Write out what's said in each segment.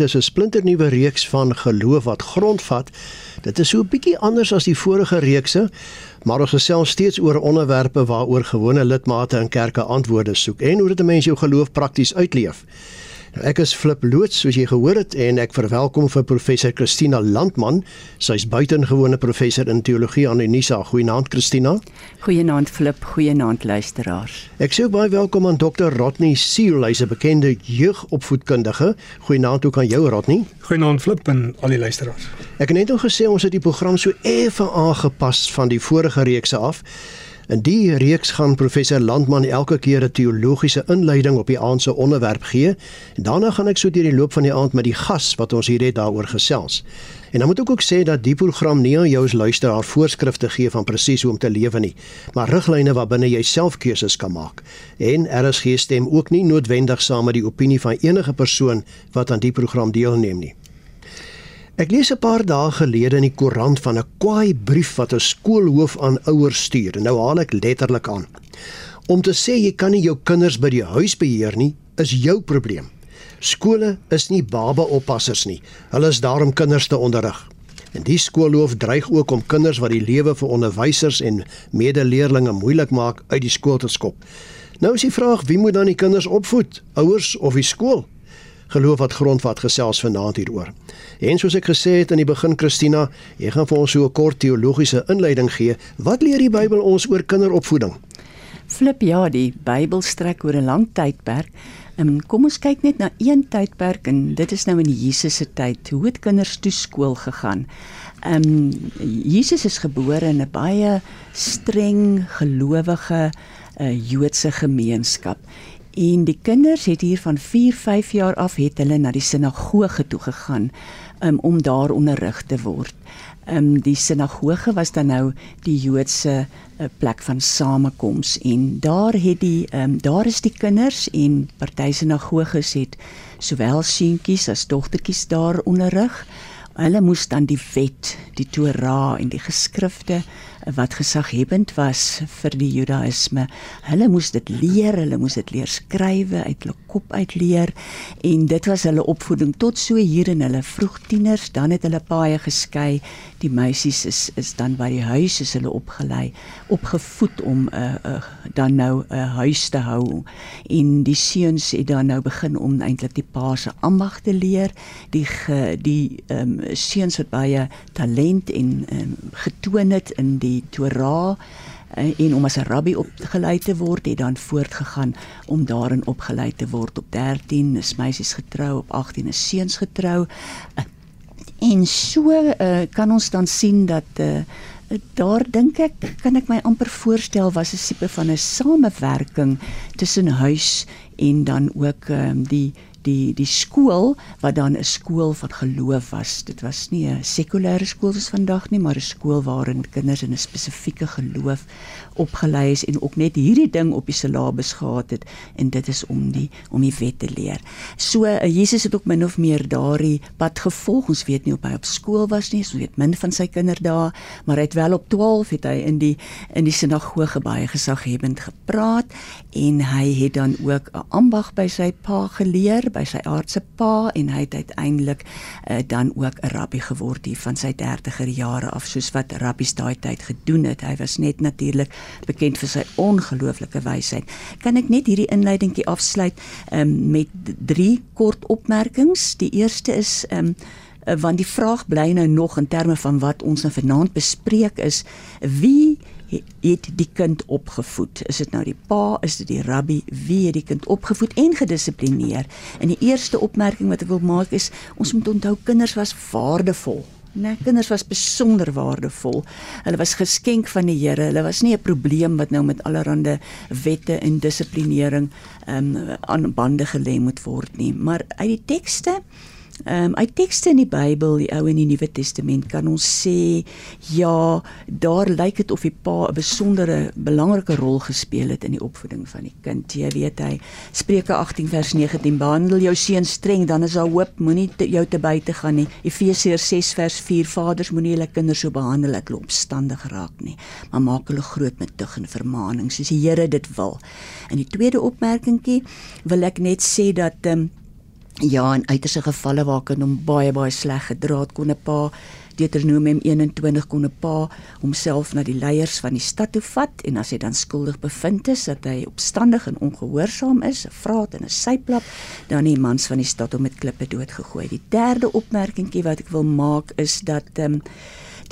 Dis 'n splinternuwe reeks van geloof wat grondvat. Dit is so 'n bietjie anders as die vorige reekse, maar ons gesels steeds oor onderwerpe waaroor gewone lidmate in kerke antwoorde soek en hoe dit 'n mens jou geloof prakties uitleef. Nou, ek is Flip Loots soos jy gehoor het en ek verwelkom vir professor Christina Landman. Sy's buitengewone professor in teologie aan Unisa. Goeienaand Christina. Goeienaand Flip, goeienaand luisteraars. Ek sê baie welkom aan Dr. Rodney Seal, hy's 'n bekende jeugopvoedkundige. Goeienaand ook aan jou Rodney. Goeienaand Flip en al die luisteraars. Ek het net nog gesê ons het die program so effe aangepas van die vorige reekse af. In die reeks gaan professor Landman elke keer 'n teologiese inleiding op die aand se onderwerp gee. En daarna gaan ek so deur die loop van die aand met die gas wat ons hier het daaroor gesels. En dan moet ek ook sê dat die program nie aan jou as luisteraar voorskrifte gee van presies hoe om te lewe nie, maar riglyne waarbinne jy self keuses kan maak. En RSG stem ook nie noodwendig saam met die opinie van enige persoon wat aan die program deelneem nie. Ek lees 'n paar dae gelede in die koerant van 'n kwaai brief wat 'n skoolhoof aan ouers stuur. Nou haal ek letterlik aan. Om te sê jy kan nie jou kinders by die huis beheer nie, is jou probleem. Skole is nie baba-oppassers nie. Hulle is daar om kinders te onderrig. En die skoolhoof dreig ook om kinders wat die lewe vir onderwysers en medeleerlinge moeilik maak uit die skool te skop. Nou is die vraag, wie moet dan die kinders opvoed? Ouers of die skool? Geloof wat grondvat gesels vanaand hieroor. En soos ek gesê het in die begin Christina, jy gaan vir ons so 'n kort teologiese inleiding gee. Wat leer die Bybel ons oor kinderopvoeding? Flip ja, die Bybel strek oor 'n lang tydperk. Um, kom ons kyk net na een tydperk en dit is nou in Jesus se tyd. Hoe het kinders toe skool gegaan? Ehm um, Jesus is gebore in 'n baie streng gelowige uh, Joodse gemeenskap. En die kinders het hier van 4, 5 jaar af het hulle na die sinagoge toe gegaan um, om daar onderrig te word. Um, die sinagoge was dan nou die Joodse uh, plek van samekoms en daar het die um, daar is die kinders en party sinagoges het sowel seentjies as dogtertjies daar onderrig. Hulle moes dan die wet, die Torah en die geskrifte wat gesaghebend was vir die Judaïsme. Hulle moes dit leer, hulle moes dit leer skrywe uit hulle kop uit leer en dit was hulle opvoeding tot so hier in hulle vroegtieners, dan het hulle paie geskei. Die meisies is is dan by die huis is hulle opgelei, opgevoed om 'n uh, eh, uh, eh, dan nou 'n uh, huis te hou. En die seuns het dan nou begin om eintlik die pa se ambag te leer. Die ge, die ehm um, seuns wat baie talent en um, getoon het in die die Torah eh, en om as 'n rabbi opgelei te word, het dan voortgegaan om daarin opgelei te word. Op 13 is meisies getrou, op 18 is seuns getrou. Eh, en so uh, kan ons dan sien dat uh, daar dink ek kan ek my amper voorstel was 'n tipe van 'n samewerking tussen huis en dan ook um, die die die skool wat dan 'n skool van geloof was. Dit was nie 'n sekulêre skool soos vandag nie, maar 'n skool waarin kinders in 'n spesifieke geloof opgelei is en ook net hierdie ding op die syllabus gehad het en dit is om die om die wet te leer. So uh, Jesus het ook min of meer daardie pad gevolg. Ons weet nie of hy op skool was nie, ons weet min van sy kinderdae, maar hy het wel op 12 het hy in die in die sinagoge baie gesaghebend gepraat en hy het dan ook 'n ambag by sy pa geleer by sy aardse pa en hy het uiteindelik uh, dan ook 'n rabbi geword hier van sy 30er jare af soos wat rabbies daai tyd gedoen het. Hy was net natuurlik bekend vir sy ongelooflike wysheid. Kan ek net hierdie inleidingkie afsluit um, met drie kort opmerkings? Die eerste is um, want die vraag bly nou nog in terme van wat ons nou vanaand bespreek is wie het die kind opgevoed? Is dit nou die pa, is dit die rabbi, wie het die kind opgevoed en gedissiplineer? En die eerste opmerking wat ek wil maak is ons moet onthou kinders was waardevol. Nee, kinders was besonder waardevol. Hulle was geskenk van die Here. Hulle was nie 'n probleem wat nou met allerlei wette en dissiplinering ehm um, aan bande gelê moet word nie. Maar uit die tekste Ehm um, uit tekste in die Bybel, die Ou en die Nuwe Testament kan ons sê ja, daar lyk dit of die pa 'n besondere belangrike rol gespeel het in die opvoeding van die kind. Jy weet hy Spreuke 18 vers 19 behandel jou seun streng, dan is daar hoop, moenie jou te buite gaan nie. Efesiërs 6 vers 4 Vaders moenie hulle kinders so behandel dat hulle opstandig raak nie, maar maak hulle groot met tug en vermaaning soos die Here dit wil. En die tweede opmerkingkie wil ek net sê dat ehm um, Ja, in uiterste gevalle waar kan hom baie baie sleg gedra het kon 'n pa Deuteronomium 21 kon 'n pa homself na die leiers van die stad toe vat en as hy dan skuldig bevind is dat hy opstandig en ongehoorsaam is, 'n vraat en 'n syplap, dan die mans van die stad hom met klippe doodgegooi. Die derde opmerkingie wat ek wil maak is dat ehm um,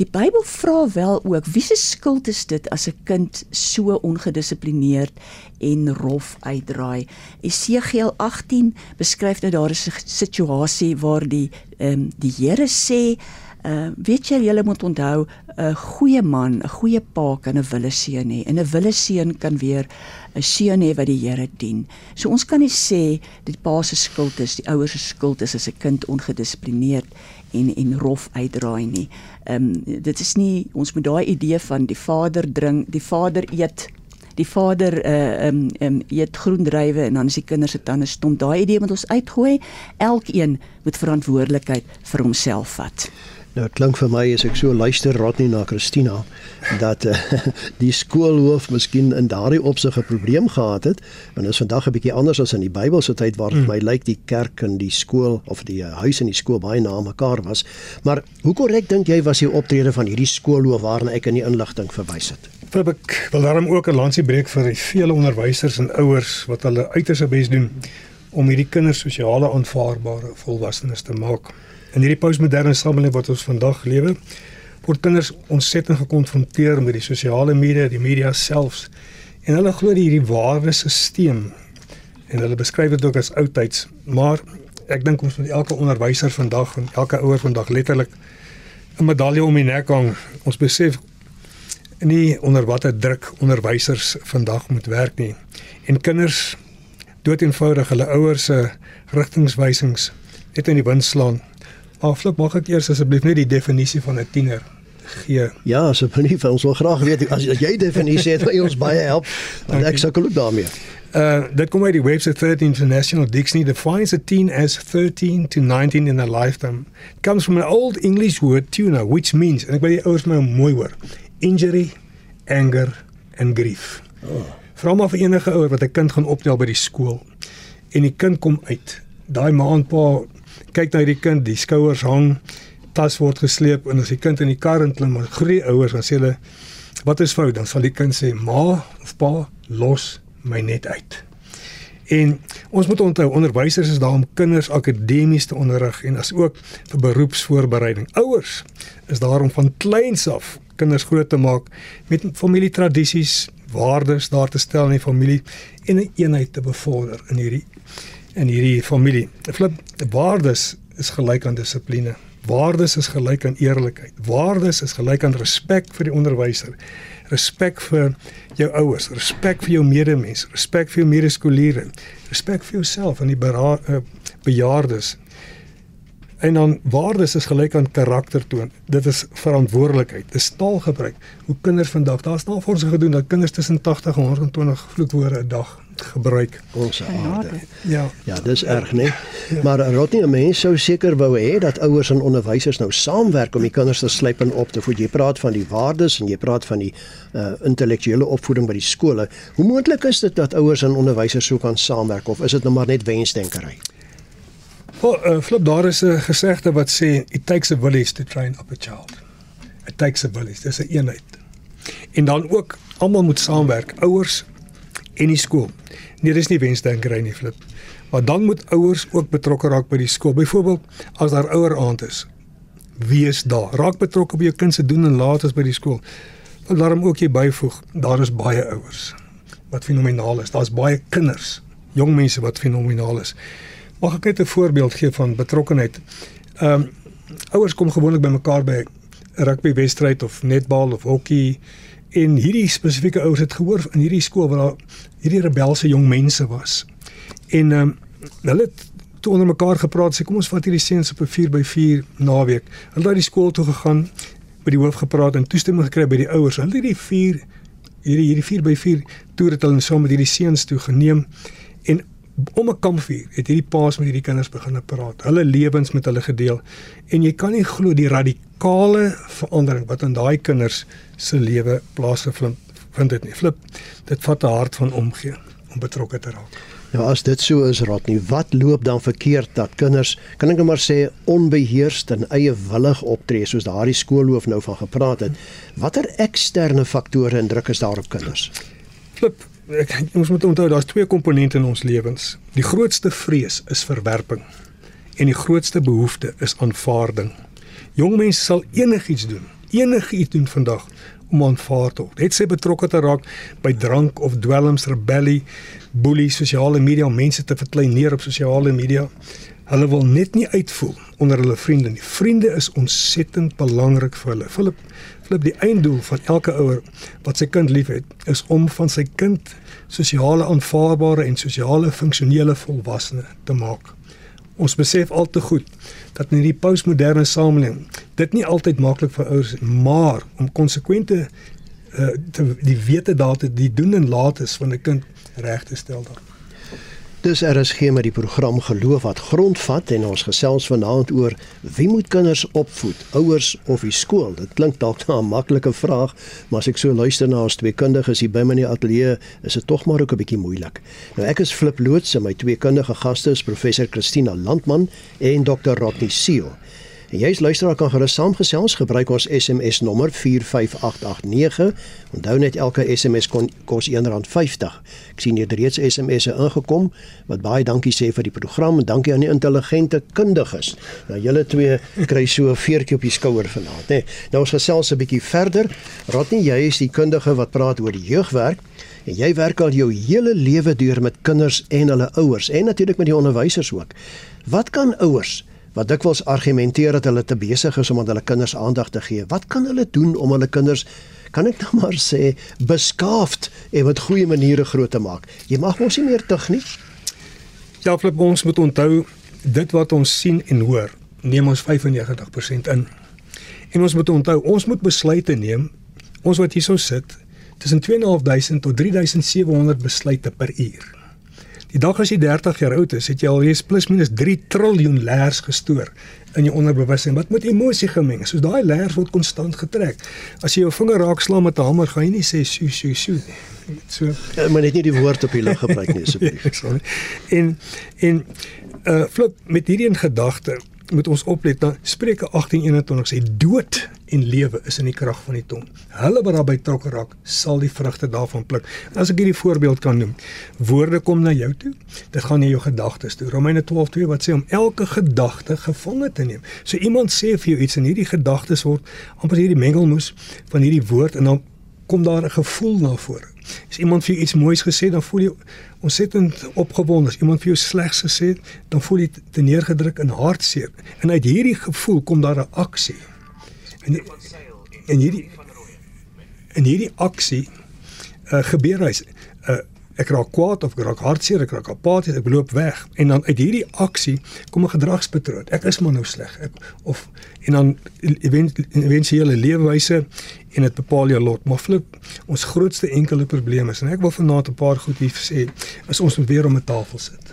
Die Bybel vra wel ook wie se skuld is dit as 'n kind so ongedissiplineerd en rof uitdraai. Esegiel 18 beskryf dat daar 'n situasie waar die ehm um, die Here sê Uh weet jy julle moet onthou 'n goeie man, 'n goeie pa kan 'n wille seun hê en 'n wille seun kan weer 'n seun hê wat die Here dien. So ons kan nie sê dit pa se skuld is, die ouers se skuld is as 'n kind ongedissiplineerd en en rof uitdraai nie. Ehm um, dit is nie ons moet daai idee van die vader drink, die vader eet die vader uh um um eet groen druiwe en dan is die kinders se tande stom. Daai idee moet ons uitgooi. Elkeen moet verantwoordelikheid vir homself vat. Nou klink vir my as ek so luister Rodney na Christina dat uh, die skoolhoof miskien in daardie opsig 'n probleem gehad het, want dit is vandag 'n bietjie anders as in die Bybelse tyd waar mm. my lyk die kerk en die skool of die uh, huis en die skool baie na mekaar was. Maar hoe korrek dink jy was die optrede van hierdie skoolhoof waarna ek in die inligting verwys het? Ek wil daarom ook 'n lansie breek vir die vele onderwysers en ouers wat hulle uiters bes doen om hierdie kinders sosiale aanvaarbare volwassenes te maak. In hierdie postmoderne samelewing wat ons vandag lewe, word kinders ontsettend gekonfronteer met die sosiale media, die media selfs. En hulle glo hierdie waardesisteem en hulle beskryf dit ook as oudtyds, maar ek dink ons moet elke onderwyser vandag en elke ouer vandag letterlik 'n medalje om die nek hang. Ons besef nie onder watter druk onderwysers vandag moet werk nie. En kinders dood eenvoudig hulle ouers se rigtingwysings net in die wind slaan Afloop mag ek eers asseblief net die definisie van 'n tiener gee. Ja, asseblief, ons wil graag weet as jy definisie het, wil ons baie help. Want ek sukkel ook daarmee. Uh dit kom uit die website 13 International Dictionary defines a teen as 13 to 19 in a lifetime. It comes from an old English word tuna which means en ek wil die ouers my mooi hoor. Injury, anger and grief. Oh. Vra maar vir enige ouer wat 'n kind gaan optel by die skool en die kind kom uit. Daai maandpa kyk na hierdie kind, die skouers hang, tas word gesleep en as die kind in die kar inklim, maar groei ouers dan sê hulle wat is fout? Dan sal die kind sê ma of pa los my net uit. En ons moet onthou onderwysers is daar om kinders akademies te onderrig en as ook vir beroepsvoorbereiding. Ouers is daar om van kleins af kinders groot te maak met familietradisies, waardes daar te stel in die familie en 'n eenheid te bevorder in hierdie in hierdie familie. Flip, waardes is gelyk aan dissipline. Waardes is gelyk aan eerlikheid. Waardes is gelyk aan respek vir die onderwyser. Respek vir jou ouers, respek vir jou medemens, respek vir jou medeskoliere, respek vir jouself en die uh, bejaardes. En dan waardes is gelyk aan karakter toon. Dit is verantwoordelikheid. Dis taalgebruik. Hoe kinders vandag, daar's navorsing gedoen dat kinders tussen 80 en 120 vloekwoorde 'n dag gebruik ons aarde. Ja. Ja, dis erg, né? Ja. Maar Rodney, 'n mens sou seker wou hê dat ouers en onderwysers nou saamwerk om die kinders te slyp en op te voed. Jy praat van die waardes en jy praat van die uh intellektuele opvoeding by die skole. Hoe moontlik is dit dat ouers en onderwysers so kan saamwerk of is dit nou maar net wensdenkery? Wel, uh, flip daar is 'n gesegde wat sê it takes a village to train up a child. It takes a village. Dis 'n eenheid. En dan ook almal moet saamwerk, ouers en die skool. Nee, dis nie wensdenkery nie, flip. Maar dan moet ouers ook betrokke raak by die skool. Byvoorbeeld, as daar ouer aand is, wees daar. Raak betrokke by jou kind se doen en laat by die skool. Wil daarom ook jy byvoeg, daar is baie ouers wat fenomenaal is. Daar's baie kinders, jong mense wat fenomenaal is. Mag ek net 'n voorbeeld gee van betrokkenheid? Ehm um, ouers kom gewoonlik bymekaar by 'n rugbywedstryd of netbal of hokkie en hierdie spesifieke ouers het gehoor in hierdie skool waar hierdie rebelse jong mense was. En ehm um, hulle het toe onder mekaar gepraat sê kom ons vat hierdie seuns op 'n 4x4 naweek. Hulle het by die skool toe gegaan by die hoof gepraat en toestemming gekry by die ouers. Hulle het hierdie 4 hierdie hierdie 4x4 toer het hulle saam met hierdie seuns toe geneem en om 'n kampvuur het hierdie paas met hierdie kinders begin praat. Hulle lewens met hulle gedeel en jy kan nie glo die radikale verandering wat in daai kinders se lewe plaasgevind vind dit nie. Flip. Dit vat 'n hart van omgee om betrokke te raak. Nou as dit so is, Rodney, wat loop dan verkeerd dat kinders, kan ek net maar sê, onbeheerst en eie willig optree soos daardie skoolhoof nou van gepraat het? Watter eksterne faktore indruk is daar op kinders? Flip, ek ons moet onthou daar's twee komponente in ons lewens. Die grootste vrees is verwerping en die grootste behoefte is aanvaarding. Jong mense sal enigiets doen, enigiets doen vandag om aanvaar te word. Het sy betrokke te raak by drank of dwelms, rebellie, boelie, sosiale media mense te verklein neer op sosiale media. Hulle wil net nie uitvoel onder hulle vriende nie. Vriende is ontsettend belangrik vir hulle. Philip, Philip die einddoel van elke ouer wat sy kind liefhet, is om van sy kind sosiale aanvaarbare en sosiale funksionele volwassene te maak. Ons besef al te goed dat in hierdie postmoderne samelewing dit nie altyd maklik vir ouers maar om konsekwente uh, te die wete daar te die doen en laat is van 'n kind reg te stel dan. Dis RSG met die program Geloof wat grondvat en ons gesels vanaand oor wie moet kinders opvoed, ouers of die skool. Dit klink dalk na 'n maklike vraag, maar as ek so luister na ons twee kundiges hier by my in die ateljee, is dit tog maar ook 'n bietjie moeilik. Nou ek is Flip Loots en my twee kundige gaste is professor Christina Landman en Dr. Rodney Seal. En jy as luisteraar kan gerus saamgesels, gebruik ons SMS nommer 45889. Onthou net elke SMS kon, kos R1.50. Ek sien hier reeds SMS'e ingekom wat baie dankie sê vir die program en dankie aan die intelligente kundiges. Nou julle twee kry so 'n veertjie op die skouer vanaand, hè. Nou ons gesels 'n bietjie verder. Rodney, jy is die kundige wat praat oor die jeugwerk. En jy werk al jou hele lewe deur met kinders en hulle ouers en natuurlik met die onderwysers ook. Wat kan ouers wat dikwels argumenteer dat hulle te besig is om aan hulle kinders aandag te gee. Wat kan hulle doen om hulle kinders kan ek nou maar sê beskaafd en met goeie maniere groot te maak? Jy mag mos nie meer tug nie. Ja, flip ons moet onthou dit wat ons sien en hoor, neem ons 95% in. En ons moet onthou, ons moet besluite neem. Ons wat hierso sit, tussen 2.500 tot 3.700 besluite per uur. Die dag as jy 30 jaar oud is, het jy alreeds plus minus 3 triljoen leers gestoor in jou onderbewussyn wat met emosie gemeng is. Soos daai leers word konstant getrek. As jy jou vinger raak slaan met 'n hamer, gaan jy nie sê su su su nie. So, ja, maar net nie die woord op die lig gebruik nie asseblief. ja, en en uh flip met hierdie in gedagte moet ons oplet dan Spreuke 18:21 sê dood en lewe is in die krag van die tong. Hulle wat daarby betrokke raak, sal die vrugte daarvan pluk. En as ek hierdie voorbeeld kan noem, woorde kom na jou toe, dit gaan na jou gedagtes toe. Romeine 12:2 wat sê om elke gedagte gevange te neem. So iemand sê vir jou iets en hierdie gedagtes word amper hierdie mengelmoes van hierdie woord en dan kom daar 'n gevoel na vore. As iemand vir jou iets moois gesê dan voel jy ontsettend opgewonde. As iemand vir jou slegs gesê het, dan voel jy te neergedruk en hartseer. En uit hierdie gevoel kom daar 'n aksie. En en hierdie en hierdie aksie uh, gebeur hy uh, ek raak kwaad of ek raak hartseer, ek raak apaties, ek loop weg en dan uit hierdie aksie kom 'n gedragspatroon. Ek is maar nou sleg. Ek of en dan eventuele leefwyse en dit bepaal jou lot. Maar flip, ons grootste enkele probleem is en ek wil vanaand 'n paar goed hier sê, is ons moet weer om 'n tafel sit.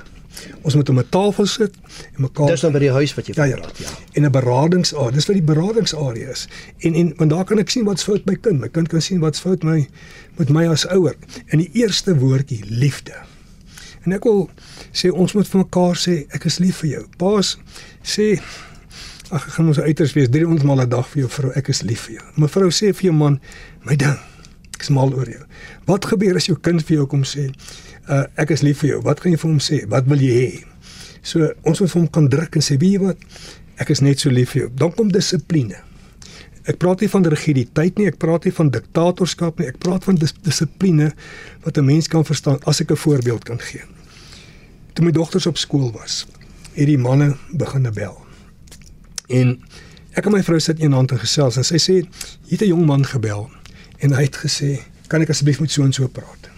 Ons moet om 'n tafel sit en mekaar Dis dan by die huis wat jy ja, ja, praat, ja. En 'n beradingsarea. Dis wat die beradingsarea is. En en want daar kan ek sien wat's fout met my kind. My kind kan sien wat's fout my met my as ouer. In die eerste woordjie liefde. En ek wil sê ons moet vir mekaar sê ek is lief vir jou. Paas sê ag ek gaan ons uiters wees 300 maal 'n dag vir jou vrou ek is lief vir jou. Mevrou sê vir jou man my ding ek is mal oor jou. Wat gebeur as jou kind vir jou kom sê uh, ek is lief vir jou. Wat gaan jy vir hom sê? Wat wil jy hê? So ons moet vir hom kan druk en sê, "Wie wat? Ek is net so lief vir jou." Dan kom dissipline. Ek praat nie van rigiditeit nie, ek praat nie van diktatorskap nie, ek praat van dis dissipline wat 'n mens kan verstaan as ek 'n voorbeeld kan gee. Toe my dogters op skool was, het die manne begin bel. En ek en my vrou sit eendag en gesels en sy sê, "Hier het 'n jong man gebel en hy het gesê, "Kan ek asseblief met so en so praat?"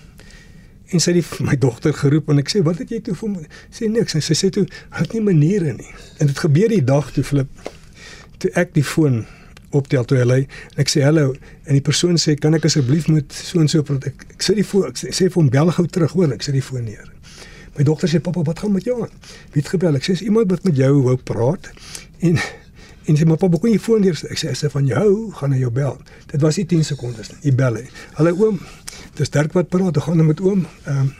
En sy het my dogter geroep en ek sê wat het jy toe vir my sê niks. En sy sê toe het nie maniere nie. En dit gebeur die dag toe flip toe ek die foon optel toe lê en ek sê hallo en die persoon sê kan ek asseblief met so en so praat? Ek, ek sê die foon ek sê, sê vir hom bel gou terug hoor. Ek sê die foon neer. My dogter sê pappa wat gaan met jou aan? Wie het gebel? Ek sê is iemand wat met jou wou praat? En en sê maar pappa kon jy foon neer ek sê as hy van jou gaan hy jou bel dit was nie 10 sekondes nie hy bel hy hallo oom dis Dirk wat praat. Ek gaan nou met oom. Ehm um,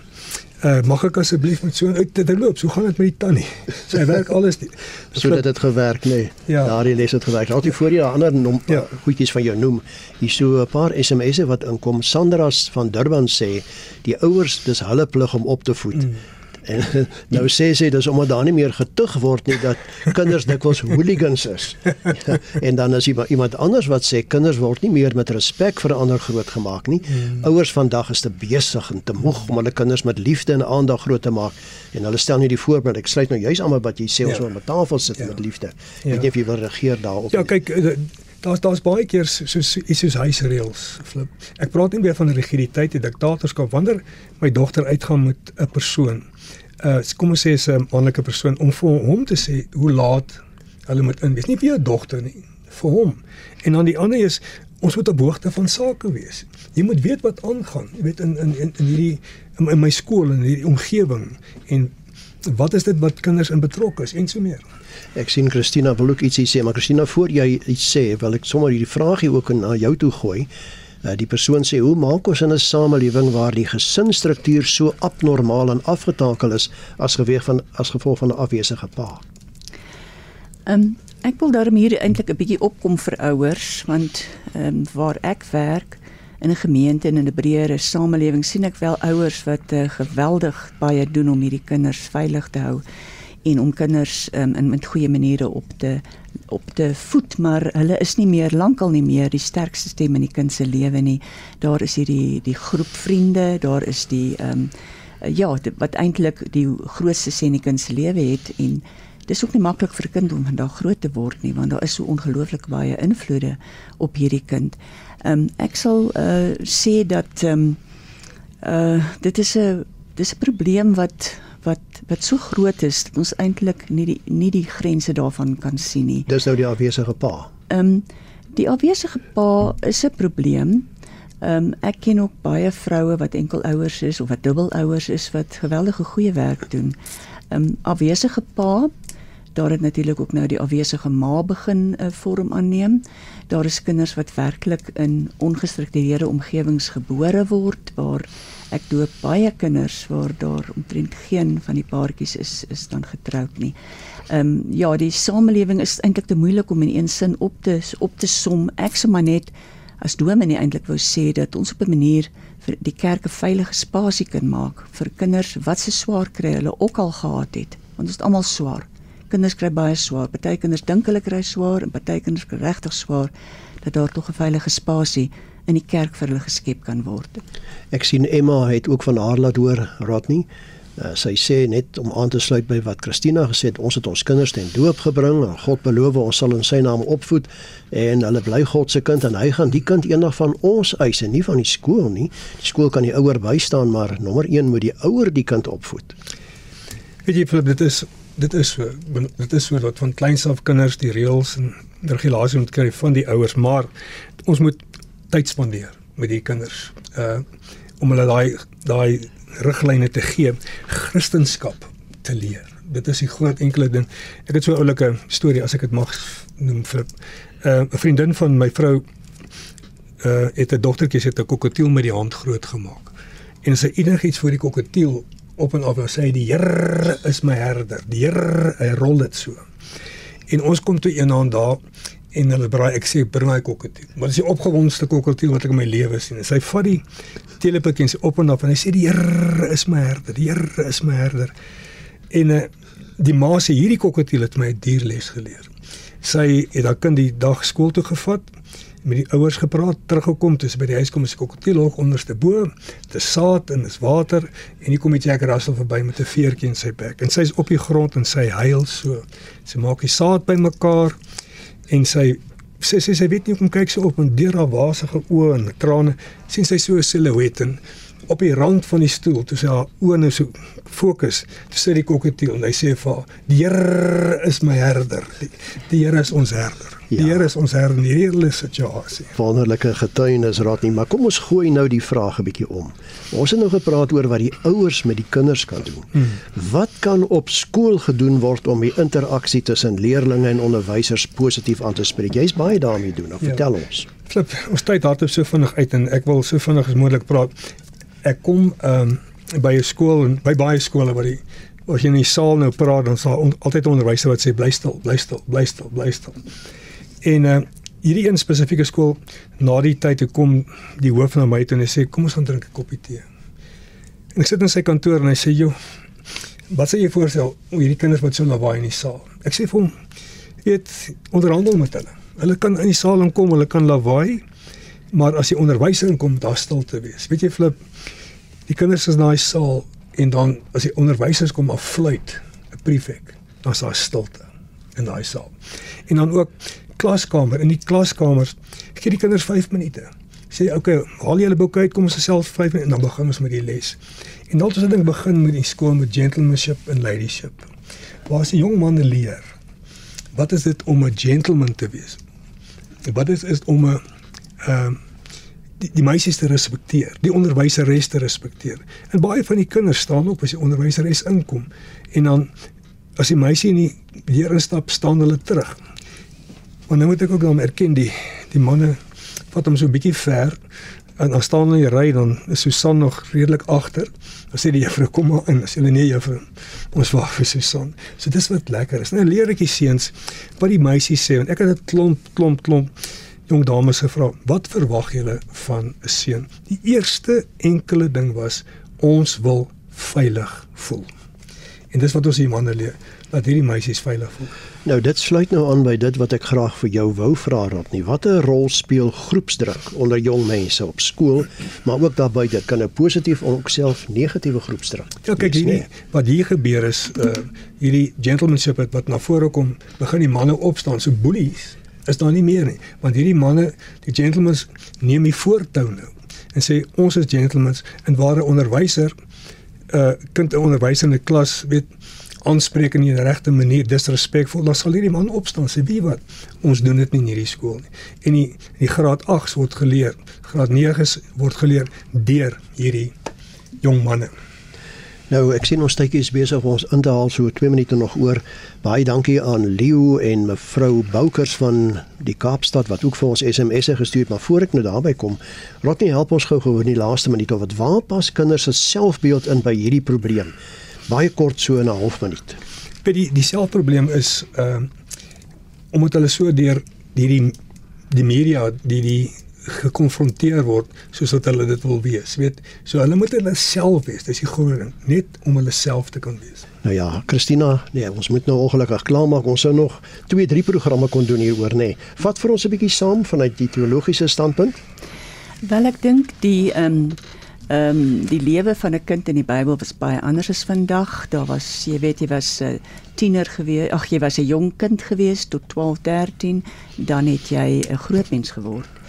Uh, mag ek asseblief met so 'n uit te loop? So gaan dit met die tannie. So hy werk alles die, so dat dit gewerk nê. Nee. Ja. Daardie les het gewerk. Altyd voor jy ander nom Ja. goedjies van jou noem. Hier so 'n paar SMS'e wat inkom. Sandra's van Durban sê die ouers dis hulle plig om op te voed. Mm. En nou sê sy dis omdat daar nie meer getug word nie dat kinders dikwels hooligans is. en dan is iemand, iemand anders wat sê kinders word nie meer met respek vir ander grootgemaak nie. Mm. Ouers vandag is te besig en te moeg om hulle kinders met liefde en aandag groot te maak en hulle stel nie die voorbeeld. Ek sluit nou juis aan met wat jy sê ons Ja. moet met tafel sit Ja. met liefde. Ja. Weet nie of jy wil regeer daarop. Ja, kyk, eh, daar's daar's baie keer so so iets soos huisreëls. Flip. Ek praat nie meer van rigiditeit en diktatorskap wanneer my dogter uitgaan met 'n persoon. Uh kom ons sê 'n manlike persoon om vir hom te sê hoe laat hulle moet inwees. Nie vir jou dogter nie, vir hom. En dan die ander is ons moet op hoogte van sake wees. Jy moet weet wat aangaan. Jy weet in in in, in hierdie in, in my skool en hierdie omgewing en wat is dit wat kinders in betrokke is en so meer. Ek sien Christina wil ook ietsie sê, maar Christina voor jy iets sê, wil ek sommer hierdie vraagie ook na jou toe gooi. Uh, die persoon sê hoe maak ons in 'n samelewing waar die gesinsstruktuur so abnormaal en afgetakel is as geweeg van as gevolg van 'n afwesige pa? Ehm um, ek wil daarom hier eintlik 'n bietjie opkom vir ouers want ehm um, waar ek werk in 'n gemeente en in 'n breëre samelewing sien ek wel ouers wat uh, geweldig baie doen om hierdie kinders veilig te hou en om kinders um, in met goeie maniere op te op te voed maar hulle is nie meer lankal nie meer die sterkste stem in die kind se lewe nie daar is hierdie die groep vriende daar is die ehm um, ja die, wat eintlik die grootste sê in die kind se lewe het en dis ook nie maklik vir 'n kind om vandag groot te word nie want daar is so ongelooflik baie invloede op hierdie kind. Ehm um, ek sal uh, sê dat ehm um, uh dit is 'n dis 'n probleem wat wat wat so groot is dat ons eintlik nie die nie die grense daarvan kan sien nie. Dis nou die afwesige pa. Ehm um, die afwesige pa is 'n probleem. Ehm um, ek ken ook baie vroue wat enkelouers is of wat dubbelouers is wat geweldige goeie werk doen. Ehm um, afwesige pa daar het natuurlik ook nou die afwesige ma begin 'n uh, vorm aanneem. Daar is kinders wat werklik in ongestruktureerde omgewings gebore word waar ek doop baie kinders waar daar omtrent geen van die paartjies is is dan getroud nie. Ehm um, ja, die samelewing is eintlik te moeilik om in een sin op te op te som. Ek sê maar net as dominee eintlik wou sê dat ons op 'n manier vir die kerk 'n veilige spasie kan maak vir kinders wat se swaar kry hulle ook al gehad het. Want dit is almal swaar. Kinders kry baie swaar. Party kinders dink hulle kry swaar en party kinders kry regtig swaar dat daar tog 'n veilige spasie in die kerk vir hulle geskep kan word. Ek sien Emma het ook van haar laat hoor, Rodney. Uh, sy sê net om aan te sluit by wat Christina gesê het, ons het ons kinders ten doop gebring en God beloof ons sal in sy naam opvoed en hulle bly God se kind en hy gaan die kind eendag van ons eis en nie van die skool nie. Die skool kan die ouer bystaan, maar nommer 1 moet die ouer die kind opvoed. Weet jy Philip, dit is dit is so dit is so dat van kleins af kinders die reëls en regulasies moet kry van die ouers, maar ons moet tyd spandeer met die kinders. Uh om hulle daai daai riglyne te gee, Christendom te leer. Dit is die groot enkele ding. Ek het so 'n oulike storie as ek dit mag noem vir 'n uh, vriendin van my vrou uh het 'n dogtertjie se 'n koketiel met die hand groot gemaak. En sy enigiets vir die koketiel op en af en sê die Here is my herder. Die Here hy rol dit so. En ons kom toe eendag daar en hulle braai ek sê bring my koketiel. Maar dis die opgewondste koketiel wat ek in my lewe sien. En sy vat die telepik en sy op en af en hy sê die Here is my herder. Die Here is my herder. En uh, die ma sê hierdie koketiel het my 'n dierles geleer. Sy het haar kind die dag skool toe gevat met die ouers gepraat, teruggekom, toe sy by die huis kom is die koketiel hoog onderste bo, dis saad en dis water en hier kom die Jack Russell verby met 'n veertjie in sy bek en sy's op die grond en sy huil so. Sy maak die saad bymekaar en sy sy sê sy weet nie hoe om kyk sy op en deur haar wasige oë en trane sien sy so 'n silhouet en op die rand van die stoel toe sy haar oë nou so fokus toe sit die koketiel en hy sê vir haar die Here is my herder. Die, die Here is ons herder die Ja. Here is ons herder in hierdie hele situasie Wonderlike getuienis Rodney, maar kom ons gooi nou die vraag 'n bietjie om. Ons het nou gepraat oor wat die ouers met die kinders kan doen. Hmm. Wat kan op skool gedoen word om die interaksie tussen leerders en onderwysers positief aan te spreek? Jy's baie daarmee doen. Nou, Ja. vertel ons. Flip, ons tyd hardop so vinnig uit en ek wil so vinnig as moontlik praat. Ek kom ehm um, by 'n skool en by baie skole waar die as jy in die saal nou praat dan sal on, altyd 'n onderwyser wat sê bly stil, bly stil, bly stil, bly stil. En uh hierdie een spesifieke skool na die tyd toe kom die hoof na my toe en hy sê kom ons gaan drink 'n koppie tee. En ek sit in sy kantoor en hy sê joh wat sê jy voorstel om hierdie kinders wat so lawaai in die saal. Ek sê vir hom weet onderhandel met hulle. Hulle kan in die saal inkom, hulle kan lawaai, maar as die onderwyser inkom, daar stil te wees. Weet jy Flip, die kinders is in daai saal en dan as die onderwysers kom af fluit, 'n prefek, dan is daar stilte in daai saal. En dan ook klaskamer, in die klaskamers gee die kinders 5 minute. Sê okay, haal julle boeke uit, kom ons gesels 5 minute en dan begin ons met die les. En dan het ons ding begin met die skool met gentlemanship en ladyship. Waar se jong manne leer wat is dit om 'n gentleman te wees? Wat is is om 'n ehm uh, die, die meisies te respekteer, die onderwyseres te respekteer. En baie van die kinders staan op as die onderwyseres inkom en dan as die meisie in die leer instap, staan hulle terug. Maar nou moet ek ook dan erken die die manne vat hom so 'n bietjie ver en dan staan hulle in die ry dan is Susan nog redelik agter. Dan sê die juffrou kom maar in. As hulle nee juffrou, ons wag vir Susan. So dis wat lekker is. Nou leer ek die seuns wat die meisies sê want ek het 'n klomp klomp klomp jong dames gevra, "Wat verwag julle van 'n seun?" Die eerste enkele ding was, "Ons wil veilig voel." En dis wat ons hier manne leer, dat hierdie meisies veilig voel. Nou dit sluit nou aan by dit wat ek graag vir jou wou vra rond nie. Watter rol speel groepsdruk onder jong mense op skool, maar ook daarbuiten? Kan 'n positief of ook self negatiewe groepsdruk? Ja, kyk hier, wat hier gebeur is uh hierdie gentlemanship wat na vore kom, begin die manne opstaan so boelies is daar nie meer nie want hierdie manne die gentlemen neem die voortou nou en sê ons is gentlemen en waar 'n onderwyser uh, kind 'n onderwyser in 'n klas weet aanspreek in die regte manier disrespekvol dan sal hierdie man opstaan sê wie wat? Ons doen dit nie in hierdie skool nie. En die die graad 8 word geleer graad 9 word geleer deur hierdie jong manne Nou ek sien ons tydjie is besig om ons in te haal so 2 minute nog oor. Baie dankie aan Leo en mevrou Boukers van die Kaapstad wat ook vir ons SMS'e gestuur het, maar voor ek nou daarby kom, Rodney help ons gou-gou in die laaste minuut of wat waar pas kinders se selfbeeld in by hierdie probleem. Baie kort so 'n half minuut. By die die selfprobleem is ehm uh, omdat hulle so deur hierdie die media die die gekonfronteer word soos wat hulle dit wil wees. Weet, so hulle moet hulle self wees. Dis die groot ding, net om hulle self te kan wees. Nou ja, Christina, nee, ons moet nou ongelukkig klaarmaak. Ons sou nog 2, 3 programme kon doen hieroor, nê. Nee. Vat vir ons 'n bietjie saam vanuit die teologiese standpunt. Wel ek dink die ehm um, ehm um, die lewe van 'n kind in die Bybel was baie anders as vandag. Daar was, jy weet, jy was 'n uh, tiener gewees. Ag, jy was 'n jong kind gewees tot 12, 13, dan het jy 'n groot mens geword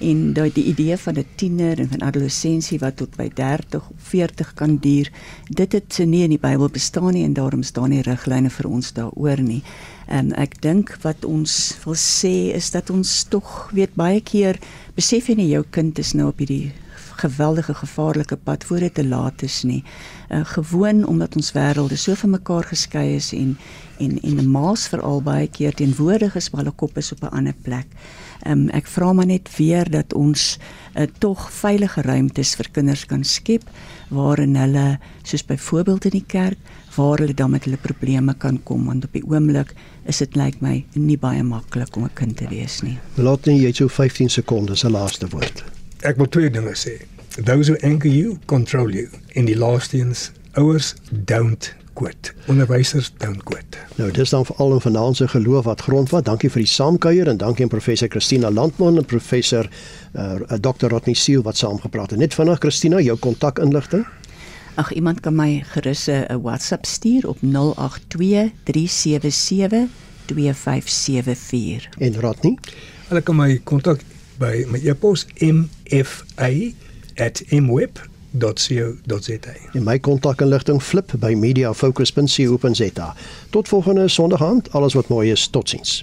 en daai die idee van 'n tiener en van adolessensie wat tot by 30 of 40 kan duur dit het se nie in die Bybel bestaan nie en daarom staan nie riglyne vir ons daaroor nie. En ek dink wat ons wil sê is dat ons tog weet baie keer besef jy nie jou kind is nou op hierdie geweldige gevaarlike pad voor dit te laat is nie. Uh, gewoon omdat ons wêrelde so van mekaar geskei is en en en 'n maas veral baie keer teenwoordig is maar hulle kop is op 'n ander plek. Um, ek vra maar net weer dat ons uh, tog veilige ruimtes vir kinders kan skep waarin hulle soos byvoorbeeld in die kerk waar hulle dan met hulle probleme kan kom want op die oomblik is dit lyk my nie baie maklik om 'n kind te wees nie. Laat net jy so 15 sekondes se laaste woord. Ek wil twee dinge sê. Those who anchor you control you. In die laaste eens ouers don't quit. Onderwysers don't quit. Nou dis dan veral in vanaand se geloof wat grondvat. Dankie vir die saamkuier en dankie aan professor Christina Landman en professor uh, Dr. Rodney Seal wat saamgepraat het. Net vinnig Christina, jou kontakinligting. Ag iemand kan my gerus 'n WhatsApp stuur op 082 377 2574. En Rodney? Hulle kan my kontak by my e-pos mfa@mweb.com media.co.za. En my kontakinligting flip by mediafocus.co.za. Tot volgende Sondag aand, alles wat mooi is. Totsiens.